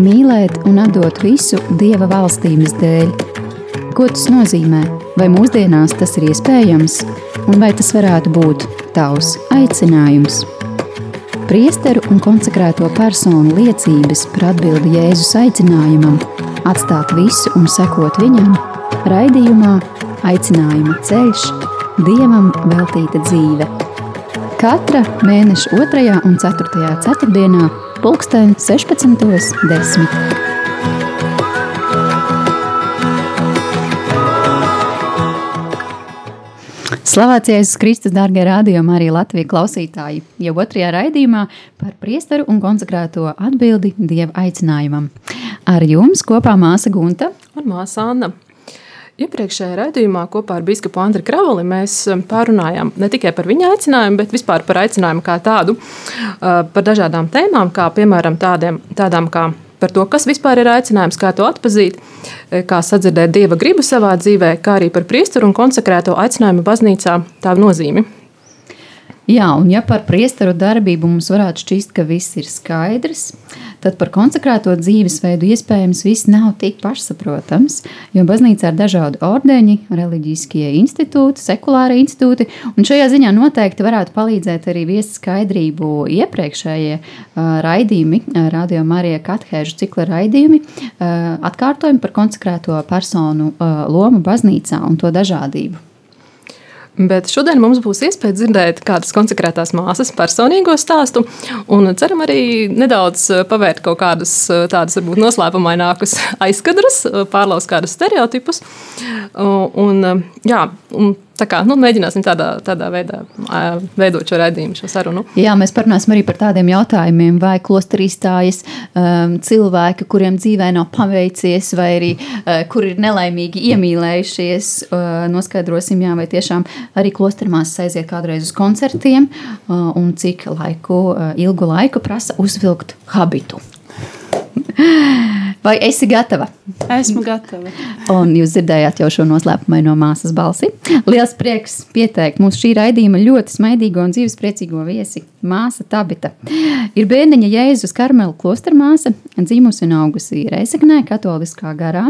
mīlēt un atdot visu Dieva valstības dēļ. Ko tas nozīmē? Vai mūsdienās tas ir iespējams, un vai tas varētu būt tavs aicinājums? Priesteru un konsekrēto personu liecības par atbildi Jēzus aicinājumam, atstāt visu un sekot viņam, raidījumā Aicinājuma ceļš, Dievam veltīta dzīve. Katra mēneša 2. un 4. ceturtdienā pulksten 16.10. Slavēts Jēzus Kristus, darbie rādījumi, arī Latvijas klausītāji. Jau otrajā raidījumā par priesteru un konsekrēto atbildi Dieva aicinājumam. Ar jums kopā māsa Gunta un māsa Anna. Iepriekšējā raidījumā kopā ar biskupu Andriu Kravoli mēs um, pārunājām ne tikai par viņa aicinājumu, bet vispār par aicinājumu kā tādu, uh, par dažādām tēmām, kā piemēram tādiem, tādām kā par to, kas vispār ir aicinājums, kā to atpazīt, eh, kā sadzirdēt dieva gribu savā dzīvē, kā arī par priesteru un konsekrēto aicinājumu baznīcā tā nozīmi. Jā, un ja par priesteru darbību mums varētu šķist, ka viss ir skaidrs, tad par konsekrēto dzīvesveidu iespējams viss nav tik pašsaprotams, jo baznīcā ir dažādi ordeņi, reliģiskie institūti, sekulāri institūti, un šajā ziņā noteikti varētu palīdzēt arī viest skaidrību iepriekšējie uh, raidījumi, uh, Radio Marija Kathēžu cikla raidījumi, uh, atkārtojumi par konsekrēto personu uh, lomu baznīcā un to dažādību. Bet šodien mums būs iespēja dzirdēt kādas konsekrētās māsas personīgo stāstu, un ceram arī nedaudz eh, pavērt kaut kādus eh, tādus, varbūt noslēpumainākus aizkadrus, eh, pārlaust kādus stereotipus. Un, jā, un Tā kā, nu, mēģināsim tādā, tādā veidā veidot šo redzējumu, šo sarunu. Jā, mēs parunāsim arī par tādiem jautājumiem, vai klosterī stājas um, cilvēki, kuriem dzīvē nav paveicies, vai arī uh, kur ir nelaimīgi iemīlējušies. Uh, noskaidrosim, jā, vai tiešām arī klostermās aiziet kādreiz uz koncertiem, uh, un cik laiku, uh, ilgu laiku prasa uzvilkt habitu. Vai esi gatava? Esmu gatava. Un jūs dzirdējāt jau šo noslēpumu no māsas balsi. Liels prieks pieteikt mūsu šī raidījuma ļoti smaidīgo un dzīvespriecīgo viesi, māsa Tabita. Ir bērniņa Jēzus Karmela klostermāsa, dzimusi un augusi Reizeknē, katoliskā garā.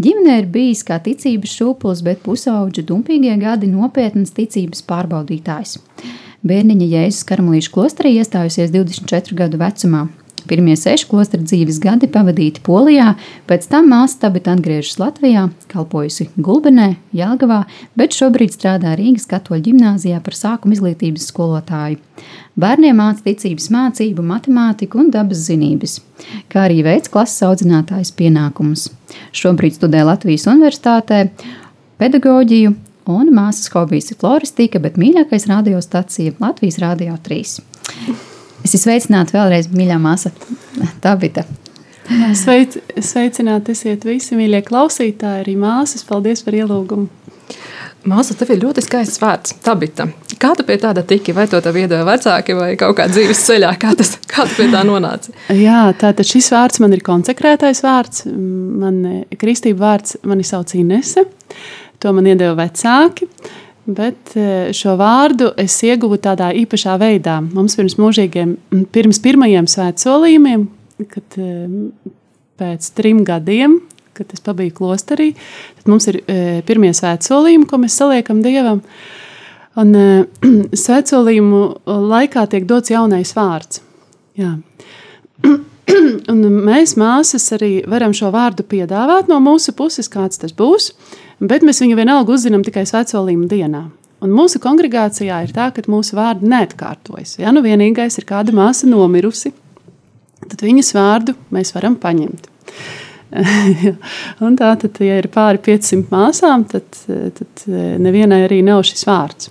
Ģimenē ir bijis kā ticības šūpulis, bet pusauģa dumpīgie gadi nopietnas ticības pārbaudītājs. Bērniņa Jēzus Karmelīšu klosterī iestājusies 24 gadu vecumā. Pirmie seši klostra dzīves gadi pavadīti Polijā, pēc tam māsa Tabita atgriežas Latvijā, kalpojusi Gulbenē, Jālgavā, bet šobrīd strādā Rīgas katoļu ģimnāzijā par sākuma izglītības skolotāju. Bērniem māca ticības mācību, matemātiku un dabas zinības, kā arī veids klases audzinātājas pienākumus. Šobrīd studē Latvijas Universitātē pedagoģiju, un māsas hobijs ir floristika, bet mīļākais radiostacija Latvijas Rādio 3. Es esmu sveicināta vēlreiz, mīļā māsa Tabita. Sveic, sveicināti esiet visi mīļie klausītāji, arī māsas. Paldies par ielūgumu. Māsa, tev ir ļoti skaists vārds, Tabita. Kā tu pie tāda tiki? Vai to tev iedeva vecāki vai kaut kā dzīves ceļā? Kā, tas, kā tu pie tā nonāci? Jā, tātad šis vārds man ir konsekrētais vārds. Man kristība vārds mani sauc Inese. To man iedeva vecāki. Bet e, šo vārdu es ieguvu tādā īpašā veidā. Mums pirms mūžīgiem, pirms pirmajiem svētsolījumiem, kad e, pēc trim gadiem, kad es pabiju klosterī, tad mums ir e, pirmie svētsolījumi, ko mēs saliekam Dievam. Un svētsolījumu laikā tiek dots jaunais vārds. Jā. Un mēs, māsas, arī varam šo vārdu piedāvāt no mūsu puses, kāds tas būs bet mēs viņu vienalga uzzinām tikai svecolījuma dienā. Un mūsu kongregācijā ir tā, ka mūsu vārdi neatkārtojas. Ja nu vienīgais ir kāda māsa nomirusi, tad viņas vārdu mēs varam paņemt. tā tad, ja ir pāri 500 māsām, tad, tad nevienai arī nav šis vārds.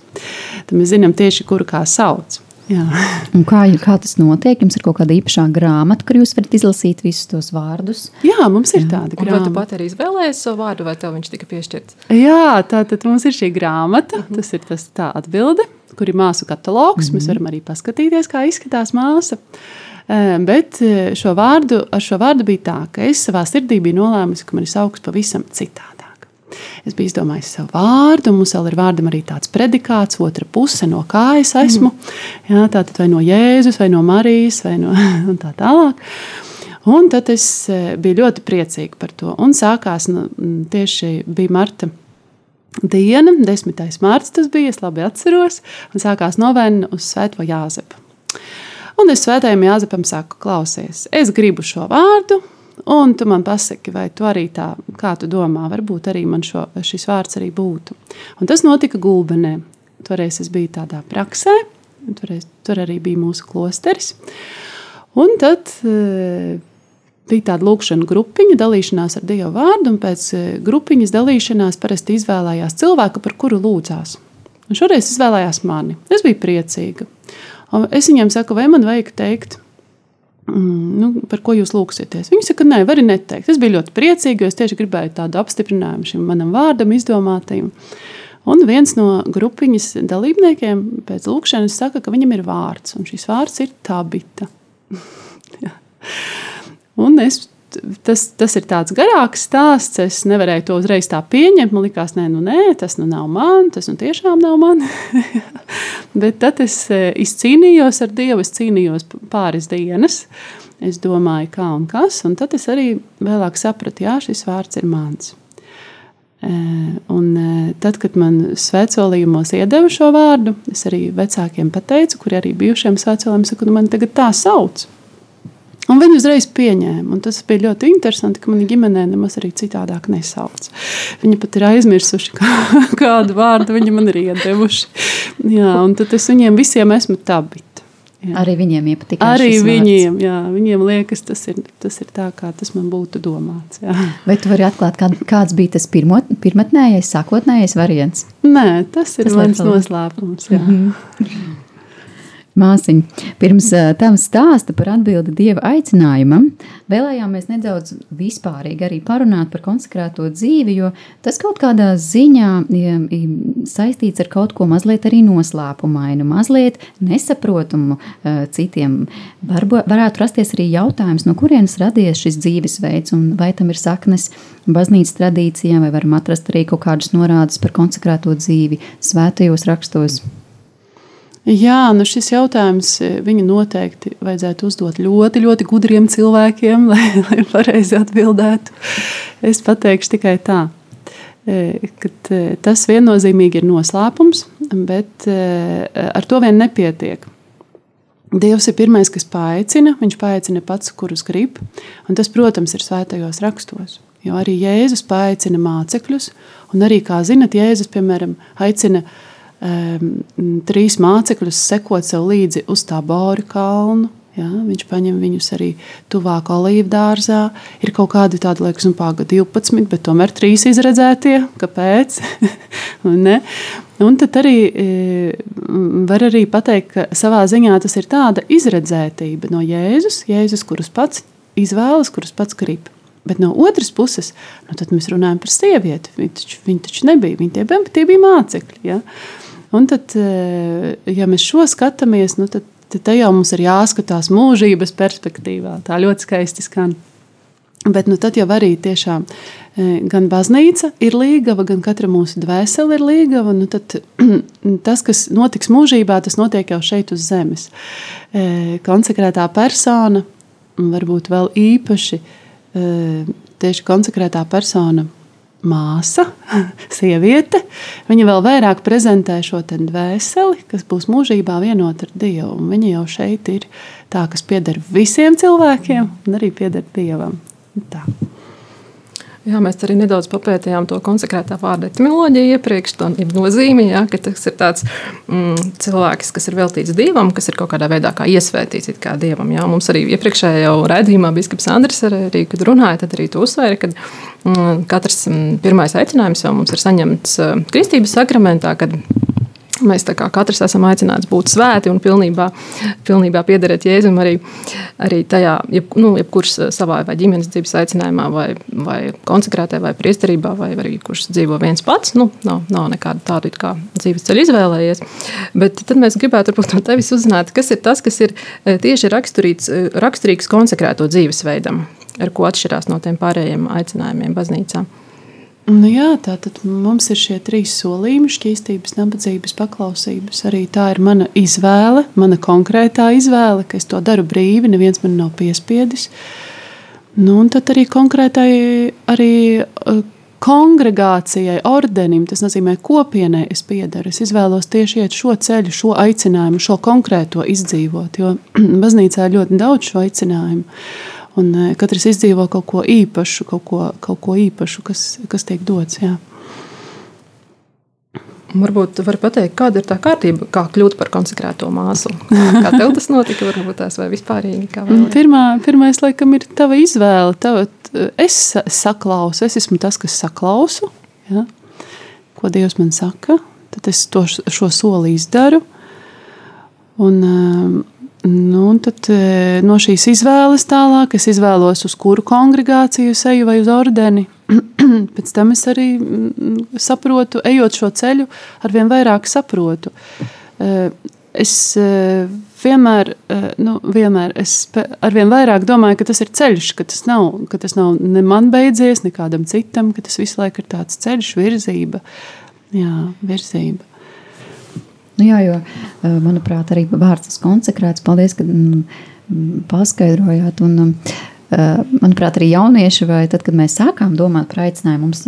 Tad mēs zinām tieši, kuru kā sauc. Kā, kā tas notiek? Jums ir kaut kāda īpašā grāmata, kur jūs varat izlasīt visus tos vārdus. Jā, mums ir Jā. tāda grāmata. Vai tu pat arī izvēlējies savu vārdu, vai tev viņš tika piešķirts? Jā, tā tad mums ir šī grāmata. Uh mhm. -huh. Tas ir tas tā atbilde, kur ir māsu katalogs. Uh -huh. Mēs mhm. varam arī paskatīties, kā izskatās māsa. Bet šo vārdu, ar šo vārdu bija tā, ka es savā sirdī biju nolēmusi, ka man ir saukts pavisam citādi. Es biju izdomājis savu vārdu, un mums vēl ir vārdam arī tāds predikāts, otra puse, no kā es esmu. Mm. Jā, tātad vai no Jēzus, vai no Marijas, vai no tā tālāk. Un tad es biju ļoti priecīga par to. Un sākās nu, tieši bija marta diena, 10. mārciņa tas bija, es labi atceros, un sākās novēna uz Svēto Jāzepu. Un es svētajam Jāzepam saku, klausies, es gribu šo vārdu, un tu man pasaki, vai tu arī tā, kā tu domā, varbūt arī man šo, šis vārds arī būtu. Un tas notika Gulbenē. Toreiz es biju tādā praksē, toreiz, tur arī bija mūsu klosteris. Un tad e, bija tāda lūkšana grupiņa, dalīšanās ar Dievu vārdu, un pēc e, grupiņas dalīšanās parasti izvēlējās cilvēku, par kuru lūdzās. Un šoreiz izvēlējās mani. Es biju priecīga. Un es viņiem saku, vai man vajag teikt, nu, par ko jūs lūgsieties. Viņi saka, nē, vari neteikt. Es biju ļoti priecīga, jo es tieši gribēju tādu apstiprinājumu šim manam vārdam, izdomātajam. Un viens no grupiņas dalībniekiem pēc lūkšanas saka, ka viņam ir vārds, un šis vārds ir tabita. un es tas, tas ir tāds garāks stāsts. Es nevarēju to uzreiz tā pieņemt. Man liekas, nē, nu, nē, tas nu nav man, tas nu tiešām nav man. Bet tad es izcīnījos ar Dievu, es cīnījos pāris dienas. Es domāju, kā un kas, un tad es arī vēlāk sapratu, jā, šis vārds ir mans. Un tad, kad man svētsolījumos iedeva šo vārdu, es arī vecākiem pateicu, kuri arī bijušiem svētsolījumiem, saku, nu man tagad tā sauc. Un viņi uzreiz pieņēma. Un tas bija ļoti interesanti, ka manā ģimenē nemaz arī citādāk nesauc. Viņi pat ir aizmirsuši, kā, kādu vārdu viņi man ir iedevuši. Jā, un tad es viņiem visiem esmu tabita. Jā. Arī viņiem iepatīk. Arī viņiem, jā, viņiem liekas, tas ir, tas ir tā, kā tas man būtu domāts. Jā. Vai tu vari atklāt, kā, kāds bija tas pirmo, pirmotnējais, sākotnējais variants? Nē, tas ir tas mans noslēpums. Jā. Mm -hmm. Māsiņa, pirms tam stāsta par atbildi Dieva aicinājumam, vēlējāmies nedaudz vispārīgi arī parunāt par konsekrēto dzīvi, jo tas kaut kādā ziņā saistīts ar kaut ko mazliet arī noslēpumainu, mazliet nesaprotamu citiem. Varbūt varētu rasties arī jautājums, no kurienes radies šis dzīvesveids un vai tam ir saknes baznīcas tradīcijām, vai varam atrast arī kaut kādas norādes par konsekrēto dzīvi svētajos rakstos. Jā, nu šis jautājums e, viņu noteikti vajadzētu uzdot ļoti, ļoti gudriem cilvēkiem, lai, lai pareizi atbildētu. Es pateikšu tikai tā, e, ka e, tas viennozīmīgi ir noslēpums, bet ar to vien nepietiek. Dievs ir pirmais, kas paaicina, viņš paaicina pats, kurus grib, un tas, protams, ir svētajos rakstos. Jo arī Jēzus paaicina mācekļus, un arī, kā zinat, Jēzus, piemēram, aicina um, trīs mācekļus sekot sev līdzi uz tā Bāra kalnu. Ja, viņš paņem viņus arī tuvāk olīvu dārzā. Ir kaut kādi tādi, liekas, nu, pāga 12, bet tomēr trīs izredzētie. Kāpēc? Un tad arī e, var arī pateikt, ka savā ziņā tas ir tāda izredzētība no Jēzus, Jēzus kurus pats izvēlas, kurus pats grib. Bet no otras puses, nu, tad mēs runājam par sievieti. Viņa taču, viņa taču nebija, viņa tie, tie bija mācekļi. Ja? Uh, Un tad, eh, ja mēs šo skatāmies, nu tad, tad te jau mums ir jāskatās mūžības perspektīvā. Tā ļoti skaisti skan. Bet nu, tad jau arī tiešām eh, gan baznīca ir līgava, gan katra mūsu dvēsele ir līgava. Nu, tad, tas, kas notiks mūžībā, tas notiek jau šeit uz zemes. Eh, konsekrētā persona, varbūt vēl īpaši tieši konsekrētā persona māsa, sieviete, viņa vēl vairāk prezentē šo dvēseli, kas būs mūžībā vienota ar Dievu. Un viņa jau šeit ir tā, kas pieder visiem cilvēkiem un arī pieder Dievam. Tā. Jā, mēs arī nedaudz papētījām to konsekrētā vārda etimoloģiju iepriekš, to nozīmi, jā, ka tas ir tāds mm, cilvēks, kas ir veltīts dievam, kas ir kaut kādā veidā kā iesvētīts kā dievam. Jā. Mums arī iepriekšējā raidījumā biskups Andris arī, kad runāja, tad arī to uzsvēra, ka mm, katrs mm, pirmais aicinājums jau mums ir saņemts uh, kristības sakramentā, kad Mēs katrs esam aicināti būt svēti un pilnībā, pilnībā piederēt Jēzum arī, arī tajā, jeb, nu, jebkurš savā vai ģimenes dzīves aicinājumā, vai, vai konsekrētē, vai priesterībā, vai arī kurš dzīvo viens pats. Nu, nav, nav nekāda tāda kā dzīves ceļa izvēlējies. Bet tad mēs gribētu varbūt no tevis uzzināt, kas ir tas, kas ir e, tieši e, raksturīgs konsekrēto dzīvesveidam, ar ko atšķirās no tiem pārējiem aicinājumiem baznīcām. Nu jā, tā tad mums ir šie trīs solījumi, šķīstības, nabadzības, paklausības. Arī tā ir mana izvēle, mana konkrētā izvēle, ka es to daru brīvi, neviens man nav piespiedis. Nu, un tad arī konkrētai arī, uh, kongregācijai, ordenim, tas nozīmē kopienai, es piedaru. Es izvēlos tieši iet šo ceļu, šo aicinājumu, šo konkrēto izdzīvot. Jo baznīcā ir ļoti daudz šo aicinājumu. Un uh, katrs izdzīvo kaut ko īpašu, kaut ko, kaut ko īpašu, kas, kas tiek dots. Jā. Varbūt var pateikt, kāda ir tā kārtība, kā kļūt par konsekrēto māsu. Kā tev tas notika, varbūt tās vai vispārīgi? Pirmā, pirmais, laikam, ir tava izvēle. Tava, es saklausu, es esmu tas, kas saklausu, ja? ko Dievs man saka, tad es to, šo soli izdaru. Un, nu, tad no šīs izvēles tālāk es izvēlos, uz kuru kongregāciju eju vai uz ordeni pēc tam es arī mm, saprotu, ejot šo ceļu, arvien vairāk saprotu. Eh, es eh, vienmēr, nu, vienmēr es arvien vairāk domāju, ka tas ir ceļš, ka tas nav, ka tas nav ne man beidzies, ne kādam citam, ka tas visu laiku ir tāds ceļš, virzība. Jā, virzība. Nu jā, jo, manuprāt, arī vārds konsekrēts. Paldies, ka mm, paskaidrojāt. Un, uh, Eh, manuprāt, arī jaunieši, vai tad, kad mēs sākām domāt par aicinājumu, mums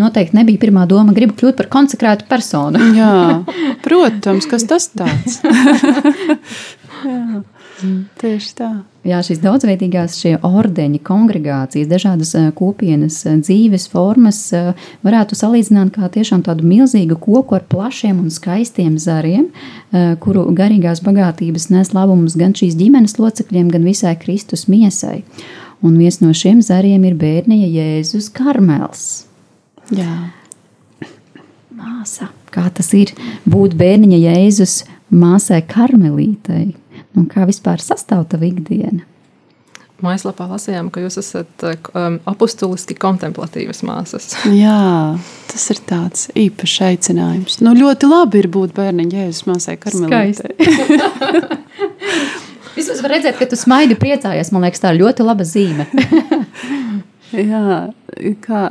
noteikti nebija pirmā doma, gribu kļūt par konsekrētu personu. Jā, protams, kas tas tāds? Jā. Tieši tā. Jā, šīs daudzveidīgās šie ordeņi, kongregācijas, dažādas eh, kopienas eh, dzīves formas varētu salīdzināt kā tiešām tādu milzīgu koku ar plašiem un skaistiem zariem, kuru garīgās bagātības nes labumus gan šīs ģimenes locekļiem, gan visai Kristus miesai un viens no šiem zariem ir bērniņa Jēzus Karmels. Jā. Māsa, kā tas ir būt bērniņa Jēzus māsai Karmelītei? Un kā vispār sastāv tā ikdiena? Mājaslapā lasījām, ka jūs esat um, apustuliski kontemplatīvas māsas. Jā, tas ir tāds īpašs aicinājums. Nu, ļoti labi ir būt bērniņa Jēzus māsai Karmelītei. Vismaz var redzēt, ka tu smaidi priecājies. Man liekas, tā ir ļoti laba zīme. Jā, kā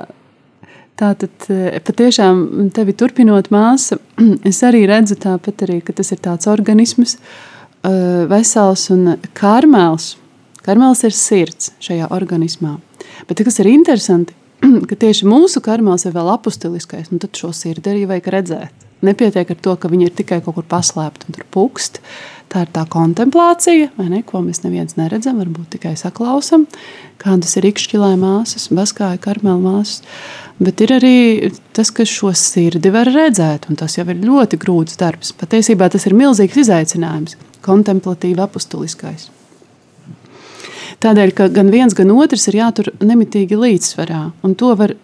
tā tad e, patiešām tevi turpinot māsa, es arī redzu tāpat arī, ka tas ir tāds organisms, e, vesels un karmēls. Karmēls ir sirds šajā organismā. Bet kas ir interesanti, ka tieši mūsu karmēls ir vēl apustuliskais, un tad šo sirdi arī vajag redzēt. Nepietiek ar to, ka viņi ir tikai kaut kur paslēpti un tur pukst. Uh, Tā ir tā kontemplācija, ne, ko mēs neviens neredzam, varbūt tikai saklausām, kādas ir ikšķilē māsas, baskāja karmela māsas. Bet ir arī tas, kas šo sirdi var redzēt, un tas jau ir ļoti grūts darbs. Patiesībā tas ir milzīgs izaicinājums, kontemplatīvi apustuliskais. Tādēļ, ka gan viens, gan otrs ir jātur nemitīgi līdzsvarā, un to var,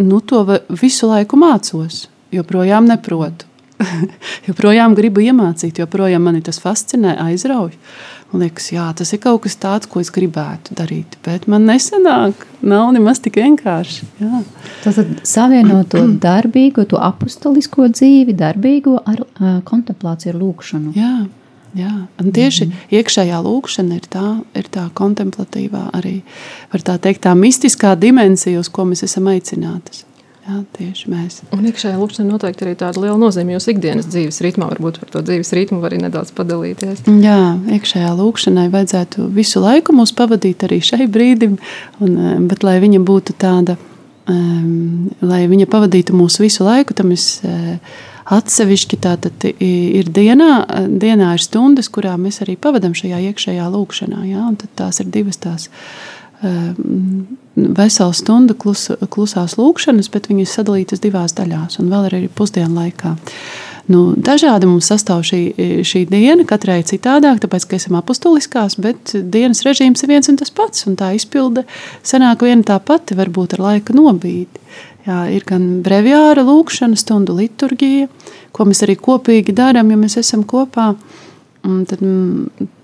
nu, to var visu laiku mācos, joprojām neprotu. joprojām gribu iemācīt, joprojām mani tas fascinē, aizrauj. Man liekas, jā, tas ir kaut kas tāds, ko es gribētu darīt, bet man nesanāk. Nav nemaz tik vienkārši. Jā. Tas savienot to darbīgo, to apustolisko dzīvi, darbīgo ar uh, kontemplāciju, ar lūkšanu. Jā. Jā, un tieši mm -hmm. iekšējā lūkšana ir tā, ir tā kontemplatīvā, arī tā, teikt, tā mistiskā dimensija, uz ko mēs esam aicināti. Jā, tieši mēs. Un iekšējā lūkšana noteikti arī tāda liela nozīme jūsu ikdienas dzīves ritmā. Varbūt par to dzīves ritmu arī nedaudz padalīties. Jā, iekšējā lūkšanai vajadzētu visu laiku mūs pavadīt arī šai brīdim, un, eh, bet lai viņa būtu tāda, um, lai viņa pavadītu mūsu visu laiku, tam es uh, atsevišķi tātad ir dienā, dienā ir stundas, kurā mēs arī pavadām šajā iekšējā lūkšanā. Un tad tās ir divas tās Ehm, vesela stunda klus, klusās lūkšanas, bet viņas sadalītas divās daļās, un vēl arī pusdienu laikā. Nu, dažādi mums sastāv šī, šī diena, katrai citādāk, tāpēc, ka esam apustuliskās, bet dienas režīms ir viens un tas pats, un tā izpilde sanāk viena tā pati, varbūt ar laika nobīdi. Jā, ir gan breviāra lūkšana, stundu liturģija, ko mēs arī kopīgi darām, ja mēs esam kopā. Uh, Un tad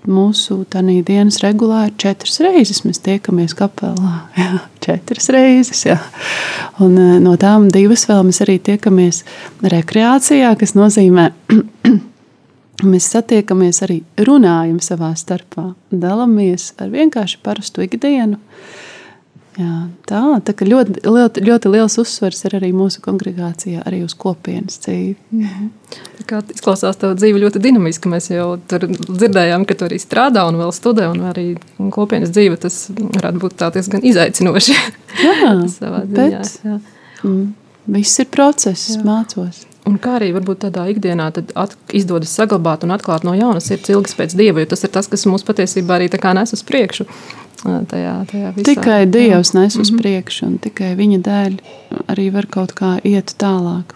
mūsu dienas regulā ir četras reizes. Mēs tiekamies kapelā. Jā, četras reizes. Jā. Un e, no tām divas vēl mēs arī tiekamies rekreācijā, kas nozīmē, mēs satiekamies arī runājam savā starpā, dalāmies ar vienkārši parastu ikdienu. Jā, tā tā ļoti, ļoti, ļoti liels uzsvers ir arī mūsu kongregācijā, arī uz kopienas dzīvi. Mhm. kā izklausās tā dzīve ļoti dinamiski. Mēs jau tur dzirdējām, ka tu arī strādā un vēl studē, un arī kopienas dzīve tas varētu būt diezgan izaicinoši. Jā, ziņā. Bet, jā. Mm, viss ir process, jā. mācos. Un kā arī varbūt tādā ikdienā izdodas saglabāt un atklāt no jauna sirds ilgas pēc dieva, jo tas ir tas, kas mūs patiesībā arī nes uz priekšu. Tajā, tajā visā. tikai Dievs nes uz mm -hmm. priekšu, un tikai Viņa dēļ arī var kaut kā iet tālāk.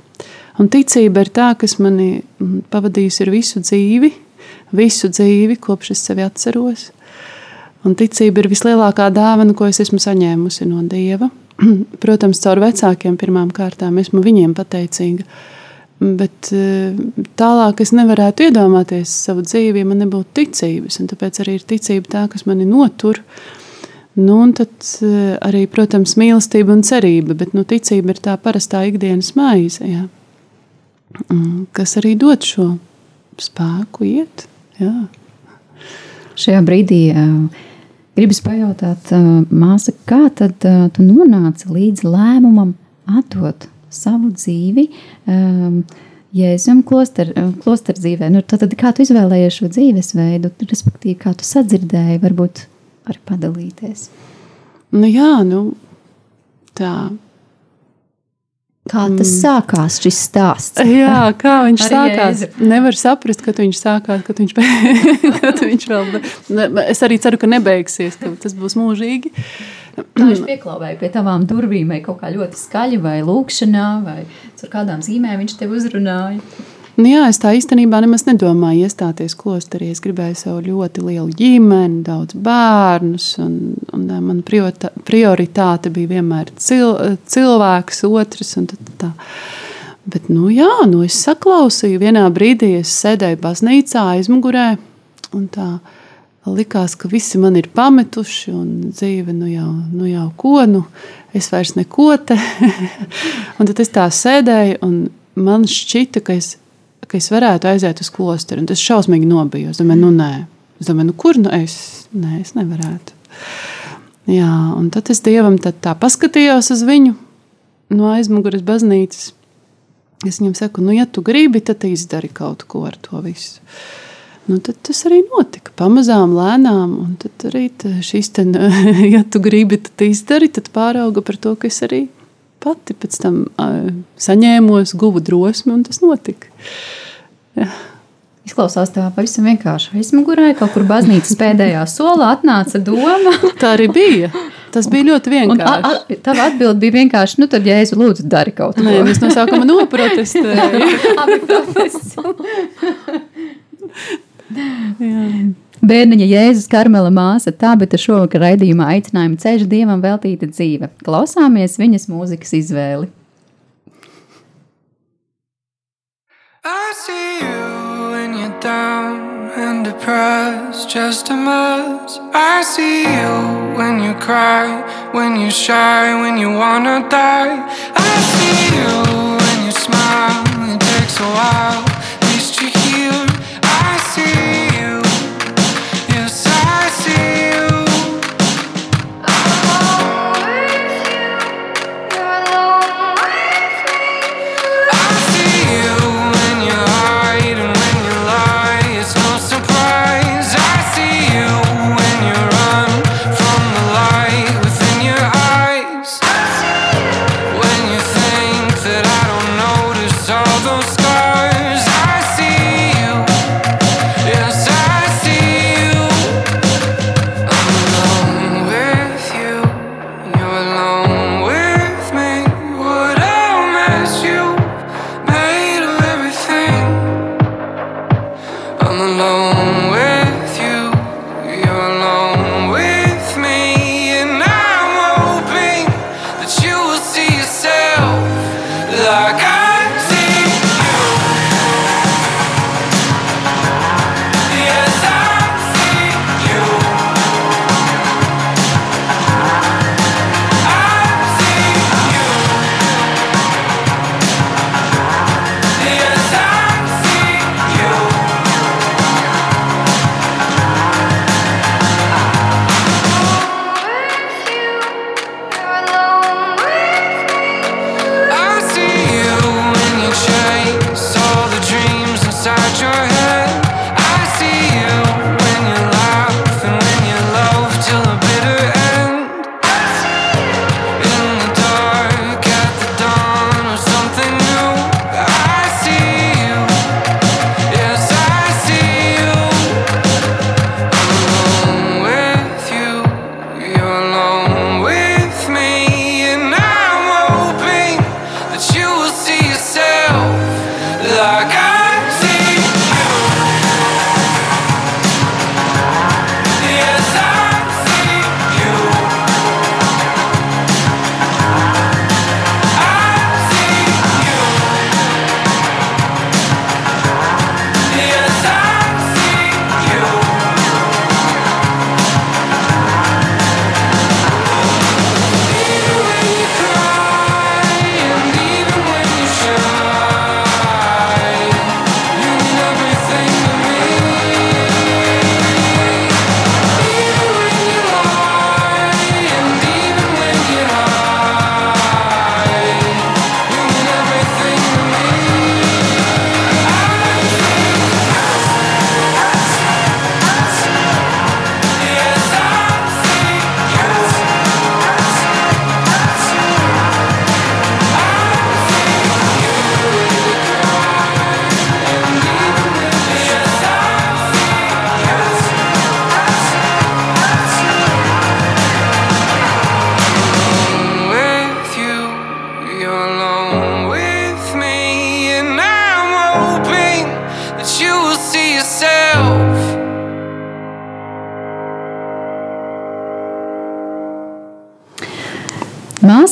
Un ticība ir tā, kas manī pavadījusi visu dzīvi, visu dzīvi, kopš es sevi atceros. Un ticība ir vislielākā dāvana, ko es esmu saņēmusi no Dieva. Protams, caur vecākiem pirmām kārtām esmu viņiem pateicīga. Bet eh, tālāk es nevarētu iedomāties savu dzīvi, ja man nebūtu ticības. Tāpēc arī ir ticība tā, kas mani notur. Nu, un tad eh, arī, protams, mīlestība un cerība, bet nu, ticība ir tā parastā ikdienas maize, jā. Mm, kas arī dod šo spēku iet. Jā. Šajā brīdī uh, gribas pajautāt, māsa, kā tad tu nonāci līdz lēmumam atdot savu dzīvi. Um, Jēzum kloster, kloster dzīvē. Nu, tad, tad kā tu izvēlējies šo dzīvesveidu, respektīvi, kā tu sadzirdēji, varbūt arī padalīties? Nu, jā, nu, tā. Kā tas mm. sākās, šis stāsts? Jā, kā viņš sākās. Jēzu. Nevar saprast, kad viņš sākās, kad viņš, kad viņš vēl. Es arī ceru, ka nebeigsies, ka tas būs mūžīgi. Kā viņš pieklāvēja pie tavām durvīm, vai kaut kā ļoti skaļi, vai lūkšanā, vai ar kādām zīmēm viņš tevi uzrunāja? Nu jā, es tā īstenībā nemaz nedomāju iestāties klosterī. Es gribēju sev ļoti lielu ģimeni, daudz bērnus, un, un man prioritāte bija vienmēr cil, cilvēks, otrs. Bet, nu jā, nu es saklausīju, vienā brīdī es sēdēju baznīcā aizmugurē, un tā likās, ka visi man ir pametuši, un dzīve nu jau, nu jau ko, nu es vairs neko te. un tad es tā sēdēju, un man šķita, ka es, ka es varētu aiziet uz klosteru, un tas šausmīgi nobija. Es domāju, nu nē, es domāju, nu kur nu es? Nē, es nevarētu. Jā, un tad es dievam tad tā paskatījos uz viņu no aizmugures baznīcas. Es viņam saku, nu, ja tu gribi, tad izdari kaut ko ar to visu. Nu, tad tas arī notika pamazām, lēnām. Un tad arī šis, te, ja tu gribi, tad izdari, tad pārauga par to, ka es arī pati pēc tam saņēmos, guvu drosmi, un tas notika. Jā. Izklausās tā pavisam vienkārši. Aizmugurē kaut kur baznīcas pēdējā solā atnāca doma. tā arī bija. Tas bija ļoti vienkārši. Tava atbilde bija vienkārši, nu tad, ja es lūdzu, dari kaut ko. Nē, es no sākuma noprotestēju. Bērniņa Jēzus Karmela māsa ar šovakar raidījumā aicinājumu ceļš dievam veltīta dzīve. Klausāmies viņas mūzikas izvēli. I see you when you're down and depressed, just a mess. I see you when you cry, when you shy, when you wanna die. I see you when you smile, it takes a while.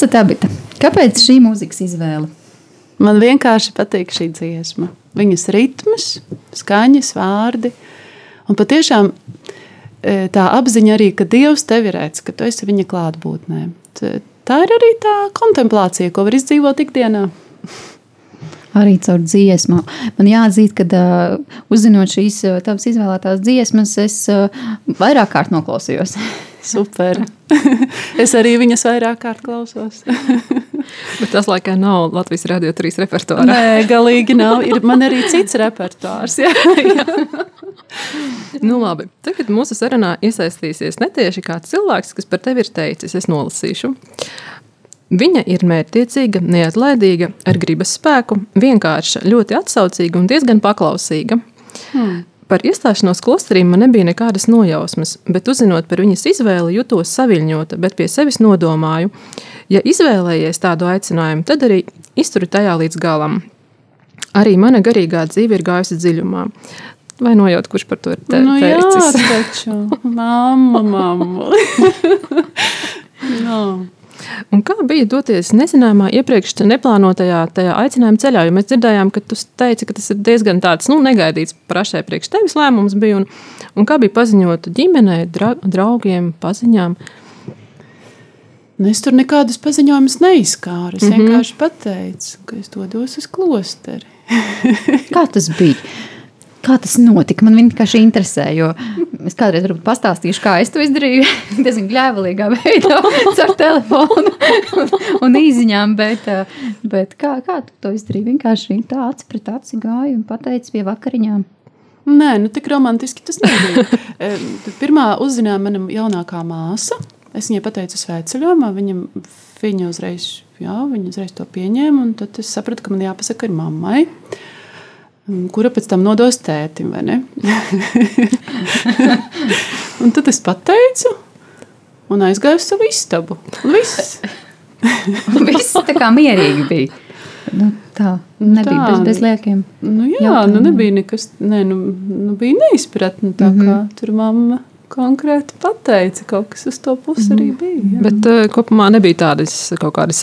Māsa Tabita, kāpēc šī mūzikas izvēle? Man vienkārši patīk šī dziesma. Viņas ritms, skaņas, vārdi. Un patiešām e, tā apziņa arī, ka Dievs tevi redz, ka tu esi viņa klātbūtnē. Tā ir arī tā kontemplācija, ko var izdzīvot ikdienā. Arī caur dziesmu. Man jāatzīst, ka uh, uzzinot šīs uh, tavas izvēlētās dziesmas, es uh, vairāk kārt noklausījos. Super. es arī viņas vairāk kārt klausos. Bet tas laikam nav Latvijas radio trīs repertuārā. Nē, galīgi nav. Ir man arī cits repertuārs. Jā, jā. nu, labi. Tagad mūsu sarunā iesaistīsies netieši kāds cilvēks, kas par tevi ir teicis, es nolasīšu. Viņa ir mērķtiecīga, neatlaidīga, ar gribas spēku, vienkārša, ļoti atsaucīga un diezgan paklausīga. Hmm. Par iestāšanos klosterī man nebija nekādas nojausmas, bet uzzinot par viņas izvēli, jutos saviņota, bet pie sevis nodomāju, ja izvēlējies tādu aicinājumu, tad arī izturi tajā līdz galam. Arī mana garīgā dzīve ir gājusi dziļumā. Vai nojaut, kurš par to ir te, nu, teicis? Jā, taču, mamma, mamma. no. Un kā bija doties nezināmā, iepriekš neplānotajā aicinājuma ceļā? Jo mēs dzirdējām, ka tu teici, ka tas ir diezgan tāds nu, negaidīts prašē priekš tevis lēmums. Bija, un, un kā bija paziņot ģimenei, dra, draugiem, paziņām? Es tur nekādus paziņojumus neizskāru. Es mm -hmm. vienkārši pateicu, ka es dodos uz klosteri. kā tas bija? Kā tas notika? Man vienkārši interesē, jo es kādreiz varbūt pastāstīšu, kā es to izdarīju. diezgan gļēvulīgā veidā, ar telefonu un, un īsiņām. Bet, bet kā, kā tu to izdarīji? Vienkārši tā acis pret aci gāja un pateici pie vakariņām. Nē, nu tik romantiski tas nebija. Pirmā uzzināja mana jaunākā māsa. Es viņai pateicu sveceļojumā, viņa, viņa, uzreiz, jā, viņa uzreiz to pieņēma. Tad es sapratu, ka man jāpasaka ir mammai. Uh, kura pēc tam nodos tētim. un tad es pateicu, un aizgāju uz savu istabu. Viss. Viss tā kā mierīgi bija. Nu, tā nu nebija tā, bez, bez liekiem. Nu, jā, jautājumiem. nu nebija nekas, ne, nu, nu bija neizpratne tā, mm -hmm. kā tur mamma konkrēti pateica. Kaut kas uz to pusi arī mhm. bija. Jā. Bet uh, kopumā nebija tādas kaut kādas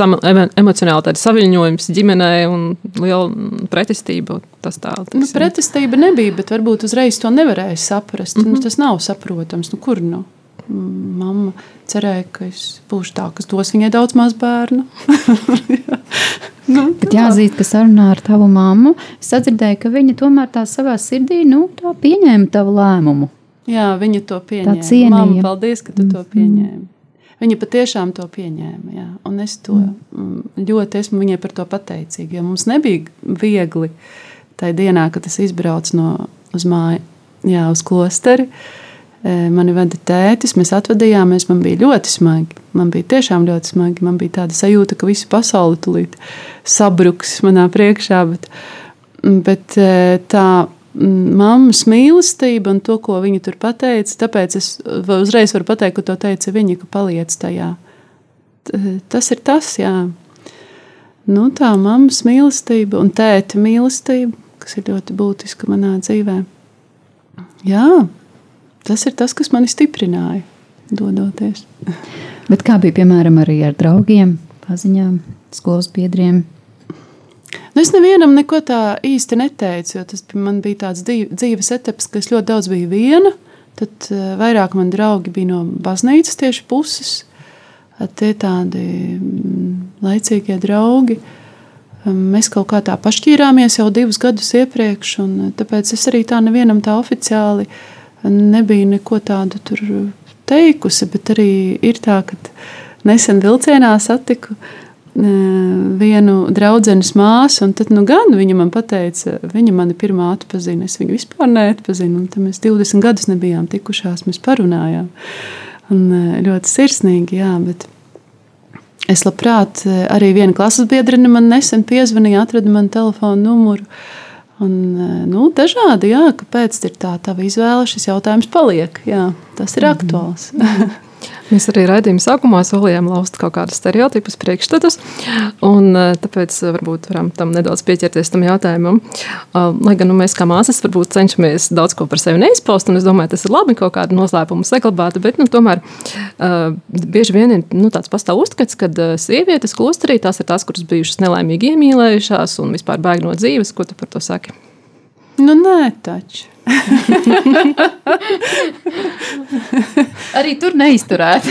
emocionāli saviņojums ģimenē un liela pretestība. Tas tā, nu, pretestība nebija, bet varbūt uzreiz to nevarēja saprast. Mm -hmm. nu, tas nav saprotams. Nu, kur nu? Mamma cerēja, ka es būšu tā, kas dos viņai daudz maz bērnu. nu, Bet jāzīt, ka sarunā ar tavu mammu es dzirdēju, ka viņa tomēr tā savā sirdī nu, tā pieņēma tavu lēmumu. Jā, viņa to pieņēma. Māma, paldies, ka tu to mm-hmm. pieņēmi. Viņa patiešām to pieņēma. Jā. Un es to mm. ļoti esmu viņai par to pateicīga. Jo mums nebija viegli tajā dienā, kad es izbraucu no, uz māju, jā, uz klosteri. E, mani veda tētis, mēs atvadījāmies. Man bija ļoti smagi. Man bija tiešām ļoti smagi. Man bija tāda sajūta, ka visa pasaule tulīt sabruks manā priekšā. Bet, bet e, tā mammas mīlestība un to, ko viņa tur pateica. Tāpēc es uzreiz varu pateikt, ka to teica viņa, ka paliec tajā. Tas ir tas, jā. Nu, tā mammas mīlestība un tēta mīlestība, kas ir ļoti būtiska manā dzīvē. Jā, tas ir tas, kas mani stiprināja, dodoties. Bet kā bija piemēram arī ar draugiem, paziņām, skolas biedriem? Nu, es nevienam neko tā īsti neteicu, jo tas man bija tāds dzīves etaps, ka es ļoti daudz biju viena. Tad uh, vairāk man draugi bija no baznīcas tieši puses. Tie tādi mm, laicīgie draugi. Mēs kaut kā tā pašķīrāmies jau divus gadus iepriekš, un tāpēc es arī tā nevienam tā oficiāli nebiju neko tādu teikusi, bet arī ir tā, ka nesen vilcienā satiku uh, vienu draudzenes māsu, un tad nu gan viņa man teica, viņa mani pirmā atpazina, es viņu vispār neatpazinu, un mēs 20 gadus nebijām tikušās, mēs parunājām. Un ļoti sirsnīgi, jā, bet es labprāt, arī viena klases biedrene man nesen piezvanīja, atrada man telefonu numuru, Un, nu, dažādi, jā, kāpēc ir tā tava izvēle, šis jautājums paliek. Jā, tas ir mm -hmm. Mēs arī raidījuma sākumā solījām laust kaut kādus stereotipus, priekšstatus, un tāpēc varbūt varam tam nedaudz pieķerties tam jautājumam. Lai gan nu, mēs kā māsas varbūt cenšamies daudz ko par sevi neizpaust, un es domāju, tas ir labi kaut kādu noslēpumu saglabāt, bet nu, tomēr bieži vien ir nu, tāds pastāv uzskats, ka sievietes klosterī tās ir tās, kuras bijušas nelaimīgi iemīlējušās un vispār bēg no dzīves. Ko tu par to saki? Nu, nē, taču. Arī tur neizturēt.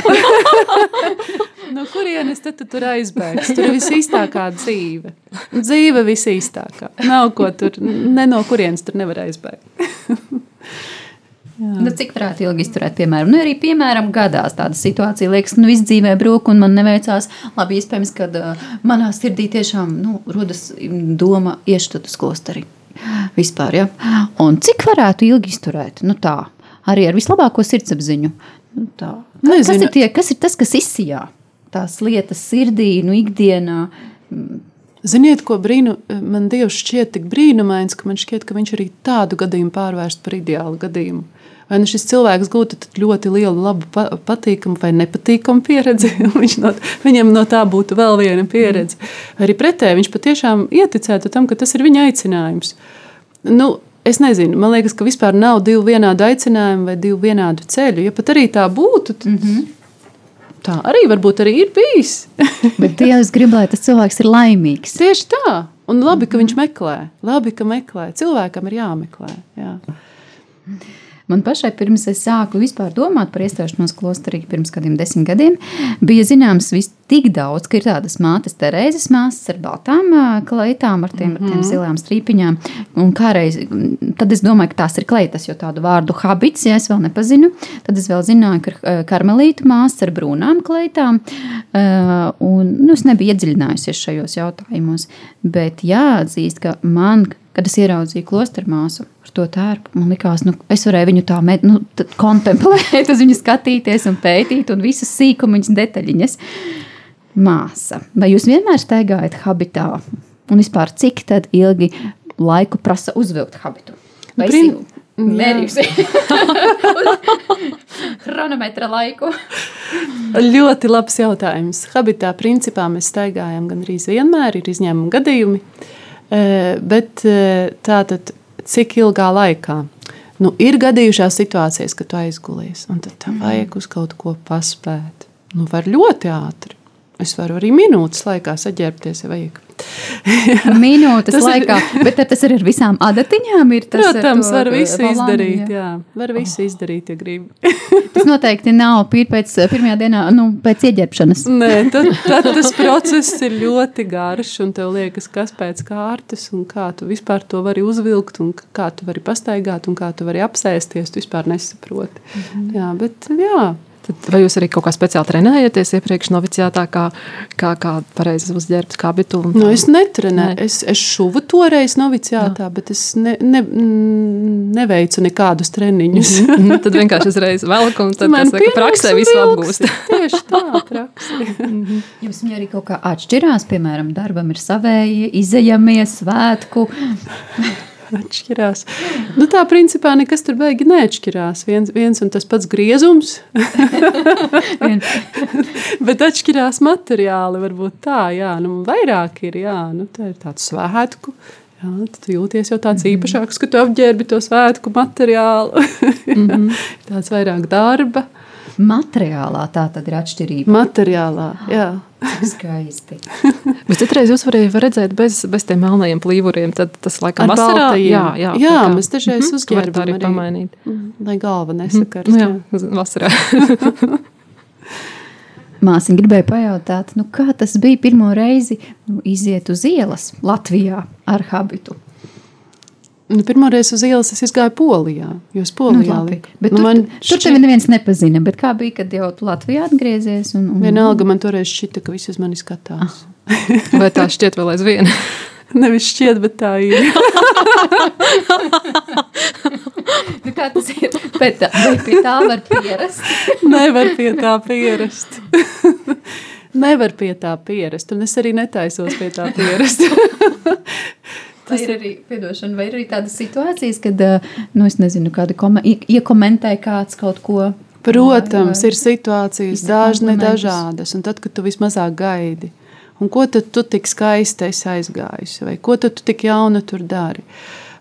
no kurienes tad tu tur aizbēgs? Tur ir visīstākā dzīve. Dzīve visīstākā. Nav ko tur, ne no kurienes tur nevar aizbēgt. Nu, cik varētu ilgi izturēt, piemēram, nu, arī, piemēram, gadās tāda situācija, liekas, nu, viss dzīvē brūk un man neveicās. Labi, iespējams, ka uh, manā sirdī tiešām nu, rodas doma ieštot uz klosteri. Vispār, ja? Un cik varētu ilgi izturēt? Nu, tā, arī ar vislabāko sirdsapziņu. Nu, tā. kas, ir tie, kas ir tas, kas izsijā tās lietas sirdī, nu, ikdienā? Ziniet, ko brīnu, man Dievs šķiet tik brīnumains, ka man šķiet, ka viņš arī tādu gadījumu pārvērst par ideālu gadījumu. Vai nu šis cilvēks gūtu ļoti lielu, labu, patīkamu vai nepatīkamu pieredzi, no, viņam no tā būtu vēl viena pieredze. Vai arī pretēji viņš patiešām ieticētu tam, ka tas ir viņa aicinājums. Nu, es nezinu, man liekas, ka vispār nav divu vienādu aicinājumu vai divu vienādu ceļu. Ja pat arī tā būtu, tad mm -hmm. tā arī varbūt arī ir bijis. Bet ja es gribu, lai tas cilvēks ir laimīgs. Tieši tā. Un labi, ka viņš meklē. Labi, ka meklē. Cilvēkam ir jāmeklē. Jā. Man pašai pirms es sāku vispār domāt par iestāšanos klosterī, pirms kādiem desmit gadiem, bija zināms tik daudz, ka ir tādas mātes, Terēzes māsas ar baltām kleitām, ar tiem, mm -hmm. ar tiem mhm. zilām strīpiņām. Un kādreiz, tad es domāju, ka tās ir kleitas, jo tādu vārdu habits, ja es vēl nepazinu, tad es vēl zināju, ka karmelītu māsas ar brūnām kleitām. Un, nu, es nebiju iedziļinājusies šajos jautājumos, bet jāatzīst, ka man kad es ieraudzīju klosteru māsu ar to tērpu, man liekas, nu, es varēju viņu tā med, nu, kontemplēt, uz viņu skatīties un pētīt, un visas sīkumiņas, detaļiņas. Māsa, vai jūs vienmēr staigājat habitā? Un vispār cik ilgi laiku prasa uzvilkt habitu? Vai Prin... Mērījusi chronometra laiku. Ļoti labs jautājums. Habitā principā mēs staigājam gan arī vienmēr, ir izņēmumi gadījumi. Uh, Bet tātad, cik ilgā laikā? Nu, ir gadījušās situācijas, kad tu aizgulies, un tad tev vajag uz kaut ko paspēt. Nu, var ļoti ātri. Es varu arī minūtes laikā saģērbties, ja vajag. Minūtes laikā, ir... bet tas ir ar visām adatiņām. Ir tas Protams, var visu valāni, izdarīt. Jā. jā, var visu oh. izdarīt, ja gribi. tas noteikti nav pēc pirmajā dienā, nu, pēc ieģērbšanas. Nē, tad, tad tas process ir ļoti garš, un tev liekas, kas pēc kārtas, un kā tu vispār to vari uzvilkt, un kā tu vari pastaigāt, un kā tu vari apsēsties, tu vispār nesaproti. Mm -hmm. Jā, bet jā. Tad vai jūs arī kaut kā speciāli trenējaties iepriekš noviciātā, kā, kā, kā pareizi uzģērbt kabitu? Nu, es netrenēju. Ne. Es, es šuvu toreiz noviciātā, Jā. bet es ne, ne, neveicu nekādus treniņus. Mm -hmm. tad vienkārši uzreiz velku un tad tas saka, praksē visu apgūst. Tieši tā, praksē. Mhm. Jums viņa arī kaut kā atšķirās, piemēram, darbam ir savēji, izējamie svētku. Atšķirās. Nu, tā principā nekas tur beigi neatšķirās. Viens, viens un tas pats griezums, bet atšķirās materiāli. Varbūt tā, jā, nu, vairāk ir, jā, nu, tā ir tāds svētku. Jā, tu jūties jau tāds mhm. īpašāks, ka tu apģērbi to svētku materiālu. mm -hmm. tāds vairāk darba. Materiālā tā tad ir atšķirība. Materiālā, jā. Skaisti. Bet citreiz jūs varējāt redzēt bez, bez tiem melnajiem plīvuriem. Tad tas laikam Ar vasarā. Jā, jā, jā kā. mēs dažreiz mm -hmm. uzģērbam arī, arī pamainīt. Mm, lai galva nesakarst. Mm, jā, jā, vasarā. Māsiņa gribēja pajautāt, nu, kā tas bija pirmo reizi nu, iziet uz ielas Latvijā ar habitu. Nu, Pirmoreiz uz ielas es gāju Polijā. Jūs Polijā nu, bet nu, tur, tur tevi neviens nepazina. Kā bija, kad jau Latvijā atgriezies? Un, un... Vienalga man toreiz šķita, ka visi uz mani skatās. Ah. Vai tā šķiet vēl aizvien? Nevis šķiet, bet tā ir. nu, kā tas ir? Bet tā, pie tā var pierast? Nevar pie tā pierast. Nevar pie tā pierast, un es arī netaisos pie tā pierast. Tas ir arī, piedošana, vai ir arī tādas situācijas, kad, nu, es nezinu, kāda iekomentē kāds kaut ko Protams, ir situācijas dažne dažādas, un tad, kad tu vismazāk gaidi, un ko tad tu tik skaisti esi aizgājusi, vai ko tad tu tik jauna tur dari.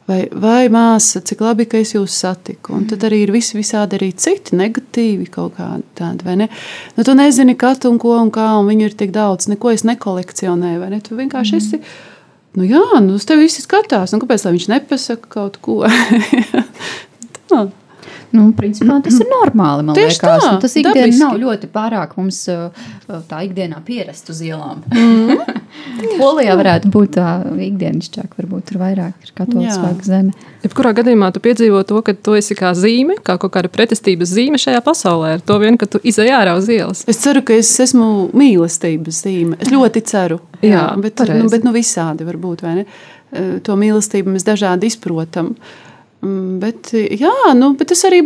Vai, vai māsa, cik labi, ka es jūs satiku. Un tad arī ir visi, visādi arī citi negatīvi kaut kādi tādi, vai ne? Nu, tu nezini, kad un ko un kā, un viņi ir tik daudz, neko es nekolekcionēju, vai ne? Tu vienkārši mm. esi, nu jā, nu uz tevi visi skatās, un kāpēc viņš nepasaka kaut ko? tā. Nu, principā, tas ir normāli. Man Tieši liekas, tā, nu, tas ikdienā nav ļoti pārāk mums uh, tā ikdienā pierast uz ielām. Mm. Polijā varētu būt tā ikdienišķāk, varbūt tur vairāk ir katoliskāka zeme. Jebkurā gadījumā tu piedzīvo to, ka tu esi kā zīme, kā kaut kāda pretestības zīme šajā pasaulē, ar to vien, ka tu izai ārā uz ielas. Es ceru, ka es esmu mīlestības zīme. Es ļoti ceru. Jā, jā bet, pareizi. nu, bet nu visādi var būt, vai ne? To mīlestību mēs dažādi izprotam. Mm, bet, jā, nu, bet es arī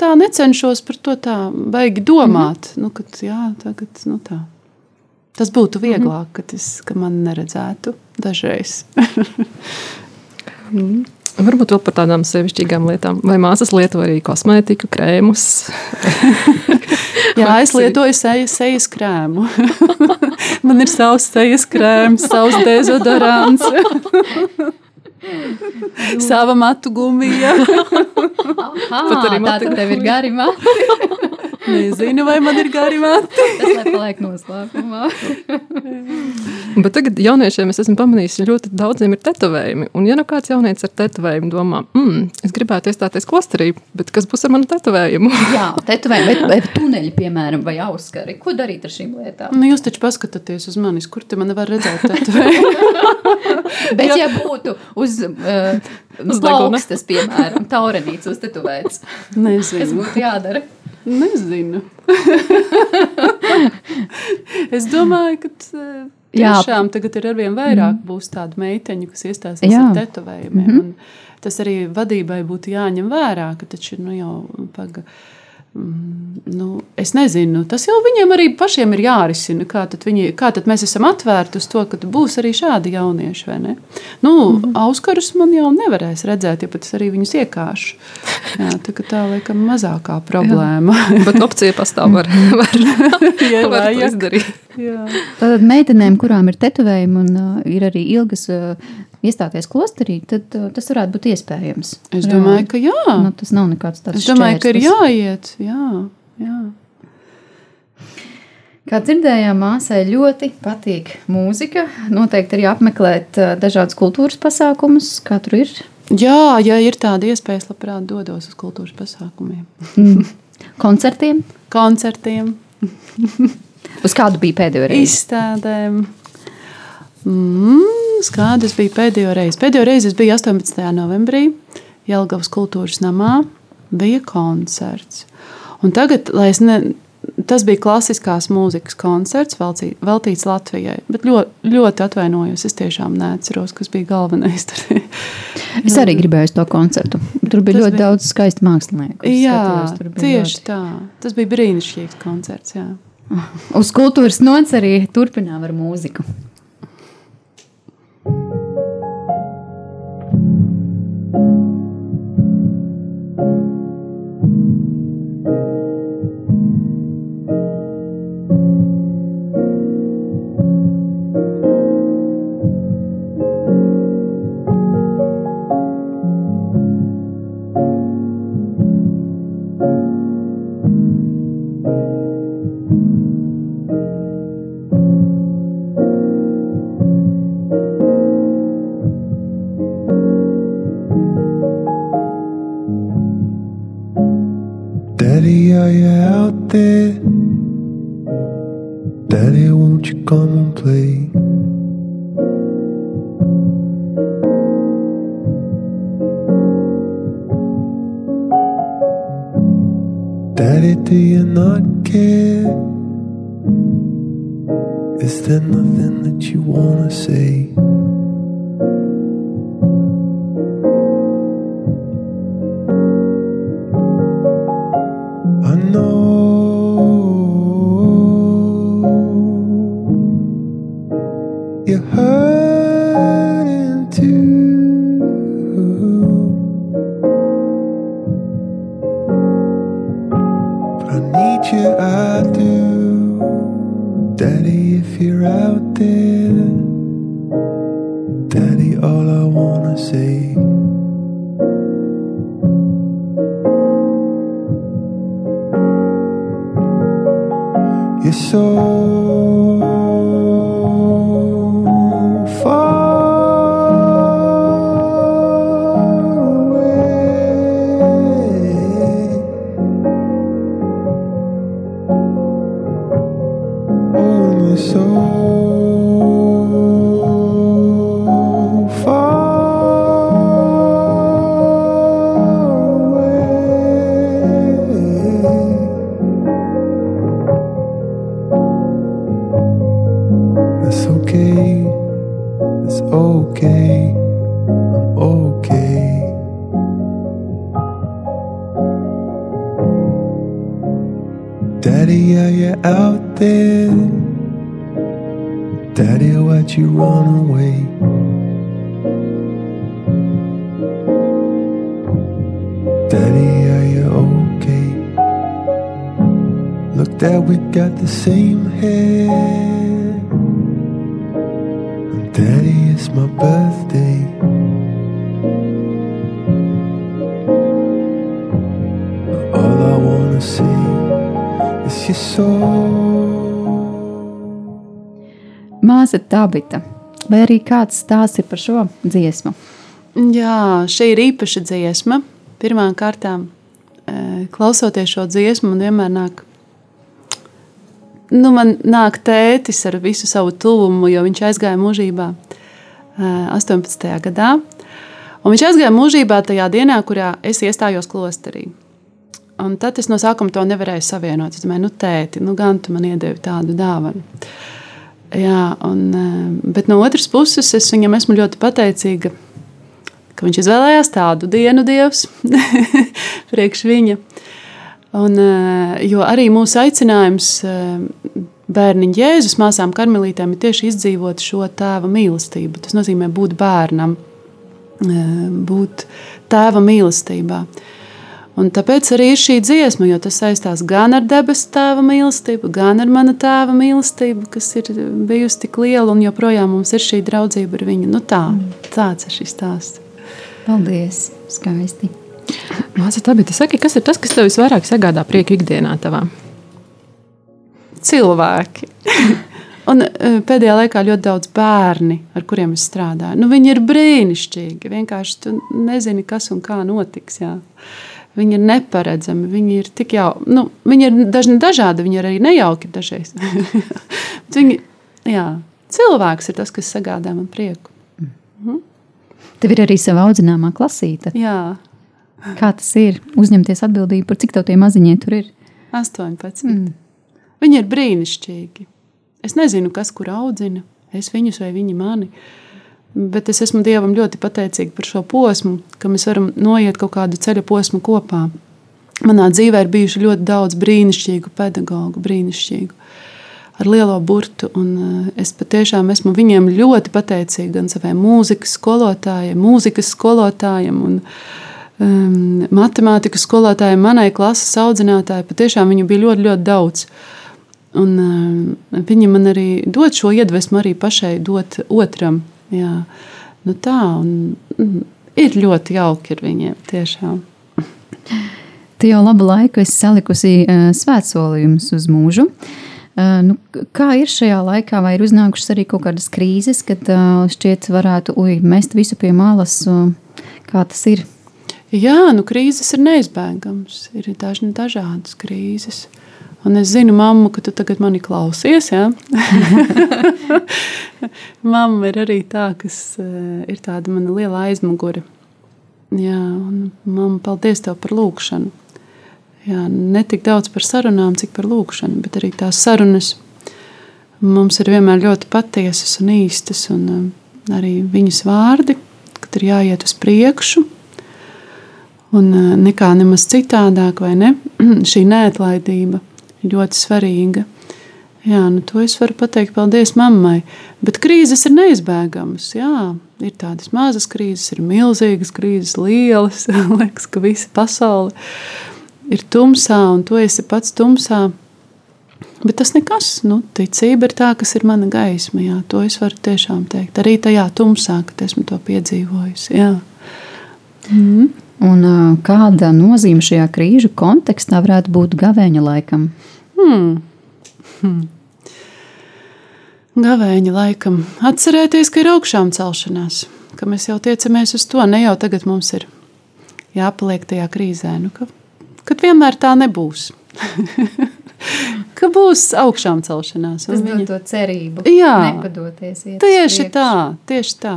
tā necenšos par to tā baigi domāt. Mm -hmm. nu, kad, jā, tagad, nu, tā. Tas būtu vieglāk, mm -hmm. kad, es, kad man neredzētu dažreiz. mm. Varbūt vēl par tādām sevišķīgām lietām. Vai māsas lieto arī kosmētiku, krēmus? Jā, es lietoju sejas, sejas krēmu. Man ir savs sejas krēms, savs dezodorants. Sava matu gumija. Pat arī tā tad tev ir gari mati. Nezinu, vai man ir gari mati. Tas paliek noslēpumā. Bet tagad jauniešiem es esmu pamanījis, ļoti daudziem ir tetovējumi. Un ja nu kāds jaunietis ar tetovējumu domā, mm, es gribētu iestāties klosterī, bet kas būs ar manu tetovējumu? Jā, tetovējumi, vai, vai tuneļi, piemēram, vai auskari. Ko darīt ar šīm lietām? Nu, jūs taču paskatāties uz manis, kur te man var redzēt tetovējumu. bet ja būtu uz uh, uz plaukstas, piemēram, taurenīts uztetovēts. Nezinu. Kas būtu jādara? Nezinu. es domāju, ka eh, tiešām tagad ir arvien vairāk mm. būs tādu meiteņu, kas iestāsies Jā. ar tetovējumiem. Mm -hmm. Tas arī vadībai būtu jāņem vērā, ka taču nu, jau pagaidi Mm, nu, es nezinu, tas jau viņiem arī pašiem ir jārisina. Kā tad, viņi, kā tad mēs esam atvērti uz to, ka būs arī šādi jaunieši? Nu, mm -hmm. Auskarus man jau nevarēs redzēt, ja pat es arī viņus iekāšu. Jā, tā, tā laikam mazākā problēma. Bet opcija pastāv, var, var, jā, var izdarīt. Tātad meitenēm, kurām ir tetovējumi un uh, ir arī ilgas uh, iestāties klosterī, tad uh, tas varētu būt iespējams. Es domāju, jā. ka jā. Nu, tas nav nekāds tāds. Es domāju, šķērs, ka ir jāiet. Jā, jā. Kā dzirdējām, māsai ļoti patīk mūzika. Noteikti arī apmeklēt uh, dažādas kultūras pasākumus, kā tur ir. Jā, ja ir tāda iespēja, es labprāt dodos uz kultūras pasākumiem. Mm. Koncertiem? Koncertiem. uz kādu bija pēdējo reizi? Izstādēm. Mm, Kādas bija pēdējo reizi? Pēdējo reizi es biju 18. novembrī Jelgavas kultūras namā. Bija koncerts. Un tagad, lai es ne, tas bija klasiskās mūzikas koncerts, veltīts Latvijai. Bet ļoti, ļoti atvainojos. Es tiešām neatceros, kas bija galvenais. es arī gribēju to koncertu. Tur bija tas ļoti bija... daudz skaistu mākslinieku. Jā, skatījos, tieši ļoti... tā. Tas bija brīnišķīgs koncerts. Jā. Uz kultūras nots arī turpinām ar mūziku. thank you Daddy, all I wanna say. You're so Māsa Tabita, vai arī kāds stāsts ir par šo dziesmu? Jā, šī ir īpaša dziesma. Pirmām kārtām, eh, klausoties šo dziesmu, man vienmēr nāk, nu, man nāk tētis ar visu savu tuvumu, jo viņš aizgāja mūžībā eh, 18. gadā. Un viņš aizgāja mūžībā tajā dienā, kurā es iestājos klosterī. Un tad es no sākuma to nevarēju savienot. Es domāju, nu, tēti, nu, gan tu man iedevi tādu dāvanu. Jā, un, eh, bet no otras puses, es viņam esmu ļoti pateicīga, ka viņš izvēlējās tādu dienu, Dievs, priekš viņa. Un, eh, jo arī mūsu aicinājums eh, bērniņu Jēzus māsām karmelītēm ir tieši izdzīvot šo tēva mīlestību. Tas nozīmē būt bērnam, būt tēva mīlestībā. Un tāpēc arī ir šī dziesma, jo tas saistās gan ar debesu tēva mīlestību, gan ar mana tēva mīlestību, kas ir bijusi tik liela un joprojām mums ir šī draudzība ar viņu. Nu tā, tāds ir šis stāsts. Paldies! Skaisti! Māsa, tā bija. Saki, kas ir tas, kas tev visvairāk sagādā prieku ikdienā tavā? cilvēki. Un eh, pēdējā laikā ļoti daudz bērni, ar kuriem es strādāju. Nu, viņi ir brīnišķīgi. Vienkārši tu nezini, kas un kā notiks. Jā. Viņi ir neparedzami. Viņi ir tik jau, nu, viņi ir dažni dažādi, viņi ir arī nejauki dažreiz. Viņi, jā, cilvēks ir tas, kas sagādā man prieku. Tev ir arī sava audzināmā klasīte. Jā, Kā tas ir? Uzņemties atbildību par cik tev tie maziņie tur ir? 18. Mm. Viņi ir brīnišķīgi. Es nezinu, kas kur audzina, es viņus vai viņi mani. Bet es esmu Dievam ļoti pateicīga par šo posmu, ka mēs varam noiet kaut kādu ceļa posmu kopā. Manā dzīvē ir bijuši ļoti daudz brīnišķīgu pedagoģu, brīnišķīgu, ar lielo burtu. Eh, es patiešām esmu viņiem ļoti pateicīga gan saviem mūzikas skolotājiem, mūzikas skolotājiem. Un, um, matemātikas skolotājiem, manai klases audzinātājai. Patiešām viņu bija ļoti, ļoti daudz. Un, um, viņi man arī dod šo iedvesmu, arī pašai dot otram. Jā. Nu tā, un, mm, ir ļoti jauki ar viņiem. Tiešām. Tu jau labu laiku esi salikusi uh, svētsolījumus uz mūžu. Uh, nu, kā ir šajā laikā, vai ir uznākušas arī kaut kādas krīzes, kad uh, šķiet, varētu uj, mest visu pie malas? Uh, kā tas ir? Jā, nu krīzes ir neizbēgamas. Ir dažni dažādas krīzes. Un es zinu, mamma, ka tu tagad mani klausies. Ja? mamma ir arī tā, kas uh, ir tāda mana liela aizmugure. Jā, un mamma, paldies tev par lūgšanu. Jā, ne tik daudz par sarunām, cik par lūgšanu, bet arī tās sarunas mums ir vienmēr ļoti patiesas un īstas. Un um, arī viņas vārdi, kad ir jāiet uz priekšu, un uh, nekā nemaz citādāk, vai ne? Šī neatlaidība ļoti svarīga. Jā, nu to es varu pateikt, paldies mammai. Bet krīzes ir neizbēgamas. Jā, ir tādas mazas krīzes, ir milzīgas krīzes, lielas. Liekas, ka visa pasaule ir tumsā, un tu esi pats tumsā. Bet tas nekas, nu, ticība ir tā, kas ir mana gaisma. Jā, to es varu tiešām teikt. Arī tajā tumsā, kad esmu to piedzīvojusi. Jā. Mm. Un, kāda nozīme šajā krīžu kontekstā varētu būt gavēņa laikam? Hmm. Hmm. Gavēņa laikam atcerēties, ka ir augšām celšanās, ka mēs jau tiecamies uz to. Ne jau tagad mums ir jāpaliek tajā krīzē, nu, ka, kad vienmēr tā nebūs. ka būs augšām celšanās. Tas viņa... dod to cerību. Jā, nepadoties. Tieši tā, tieši tā.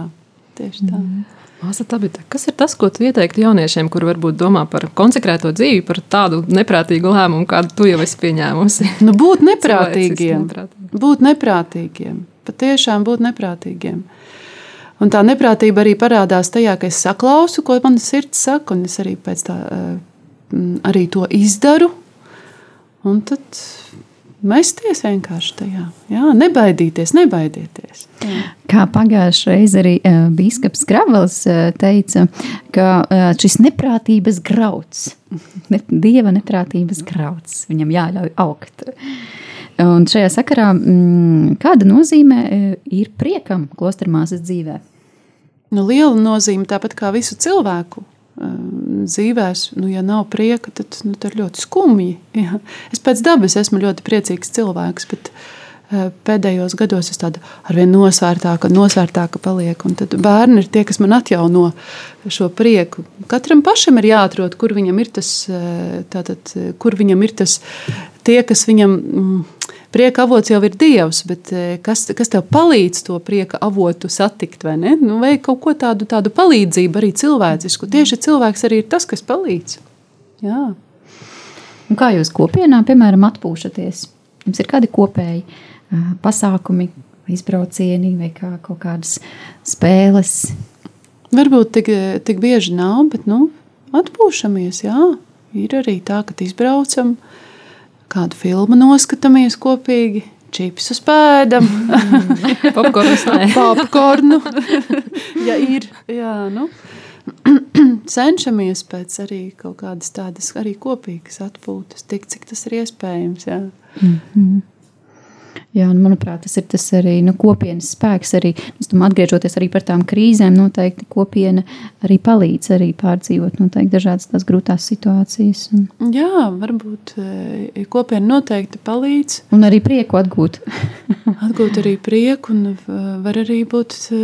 Tieši tā. Mm. Māsa Tabita, kas ir tas, ko tu ieteiktu jauniešiem, kuri varbūt domā par konsekrēto dzīvi, par tādu neprātīgu lēmumu, kādu tu jau esi pieņēmusi? Nu, būt neprātīgiem. būt neprātīgiem. Patiešām būt neprātīgiem. Un tā neprātība arī parādās tajā, ka es saklausu, ko man sirds saka, un es arī tā eh, arī to izdaru. Un tad Mesties vienkārši tajā. Jā, nebaidīties, nebaidieties. Jā. Kā pagājušajā reizē arī uh, Bīskaps Kravels uh, teica, ka uh, šis neprātības grauds, ne, dieva neprātības grauds, viņam jāļauj augt. Un šajā sakarā, mm, kāda nozīme ir priekam klostermāsas dzīvē? Nu, liela nozīme, tāpat kā visu cilvēku dzīvēs, nu, ja nav prieka, tad nu, tas ir ļoti skumji. Ja. Es pēc dabas esmu ļoti priecīgs cilvēks, bet eh, pēdējos gados es tādu arvien nosvērtāka, nosvērtāka palieku. Un tad bērni ir tie, kas man atjauno šo prieku. Katram pašam ir jāatrod, kur viņam ir tas, eh, tātad, kur viņam ir tas tie, kas viņam. Mm, prieka avots jau ir Dievs, bet eh, kas, kas tev palīdz to prieka avotu satikt, vai ne? Nu, vai kaut ko tādu, tādu palīdzību arī cilvēcisku. Tieši cilvēks arī ir tas, kas palīdz. Jā. Un kā jūs kopienā, piemēram, atpūšaties? Jums ir kādi kopēji pasākumi, izbraucieni vai kā, kaut kādas spēles? Varbūt tik, tik bieži nav, bet nu, atpūšamies. Jā. Ir arī tā, ka izbraucam, uh, kādu filmu noskatāmies kopīgi. Čipsus pēdam, popkornu. popkornu. ja ir, jā, nu. cenšamies pēc arī kaut kādas tādas arī kopīgas atpūtas, tik cik tas ir iespējams. Jā. Mm -hmm. Jā, un, manuprāt, tas ir tas arī nu, kopienas spēks. Arī, tam, atgriežoties arī par tām krīzēm, noteikti kopiena arī palīdz arī pārdzīvot noteikti dažādas tās grūtās situācijas. Un... Jā, varbūt e, kopiena noteikti palīdz. Un arī prieku atgūt. atgūt arī prieku, un e, var arī būt e,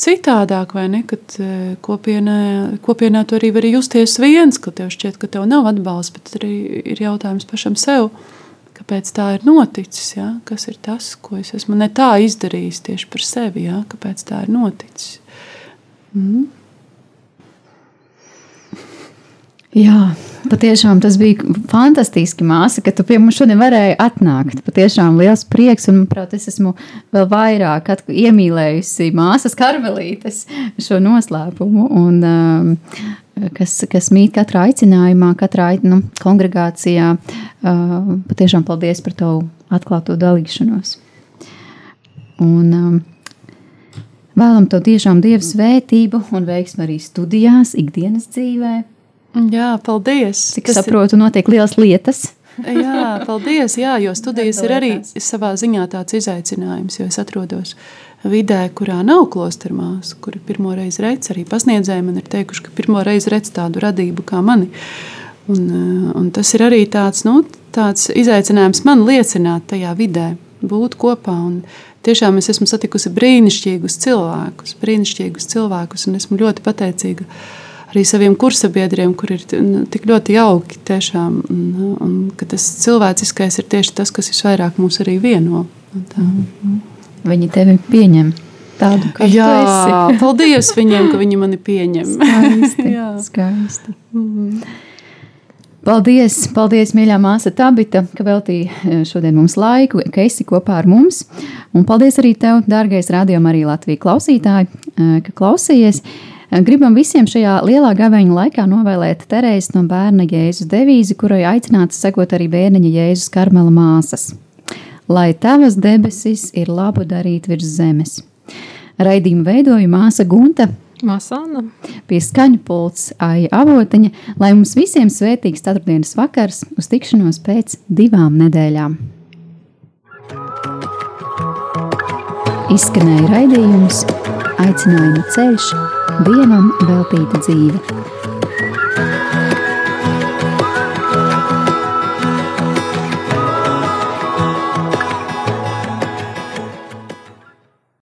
citādāk, vai ne? Kad kopienā, kopienā tu arī vari justies viens, ka tev šķiet, ka tev nav atbalsts, bet arī ir jautājums pašam sev kāpēc tā ir noticis, ja? kas ir tas, ko es esmu ne tā izdarījis tieši par sevi, ja? kāpēc tā ir noticis. Mm. Jā, patiešām tas bija fantastiski, māsa, ka tu pie mums šodien varēji atnākt. Patiešām liels prieks, un, manuprāt, es esmu vēl vairāk iemīlējusi māsas karmelītes šo noslēpumu. Un, um, kas, kas mīt katrā aicinājumā, katrā nu, kongregācijā. Patiešām paldies par tavu atklāto dalīšanos. Un, vēlam tev tiešām dievu svētību un veiksmu arī studijās, ikdienas dzīvē. Jā, paldies! Cik Tas saprotu, notiek lielas lietas. jā, paldies, jā, jo studijas ir arī savā ziņā tāds izaicinājums, jo es atrodos uh, vidē, kurā nav klostermās, kuri pirmo reizi redz, arī pasniedzēji man ir teikuši, ka pirmo reizi redz tādu radību kā mani. Un, eh, un tas ir arī tāds, nu, tāds izaicinājums man liecināt tajā vidē, būt kopā. Un tiešām es esmu satikusi brīnišķīgus cilvēkus, brīnišķīgus cilvēkus, un esmu ļoti pateicīga arī saviem kursabiedriem, kur ir nu, tik ļoti jauki. Tiešām, un, un, tas cilvēciskais ir tieši tas, kas visvairāk mūs arī vieno. Un tā. Mm -hmm. Viņi tevi pieņem. Tādu, Jā, paldies viņiem, ka viņi mani pieņem. Skaisti. skaisti. Mm -hmm. Paldies, paldies, mīļā māsa Tabita, ka veltīji e, šodien mums laiku, ka esi kopā ar mums. Un paldies arī tev, dārgais radio arī Latvijas klausītāji, e, ka klausījies. E, gribam visiem šajā lielā gaveņa laikā novēlēt Terēzes no bērna Jēzus devīzi, kurai aicināts sekot arī bērniņa Jēzus Karmela māsas lai tavas debesis ir labu darīt virs zemes. Raidījumu veidoja māsa Gunta, Masāna. Pie skaņu pults Aija Avotiņa, lai mums visiem svētīgs ceturtdienas vakars uz tikšanos pēc divām nedēļām. Izskanēja raidījums Aicinājuma ceļš, Dievam veltīta dzīve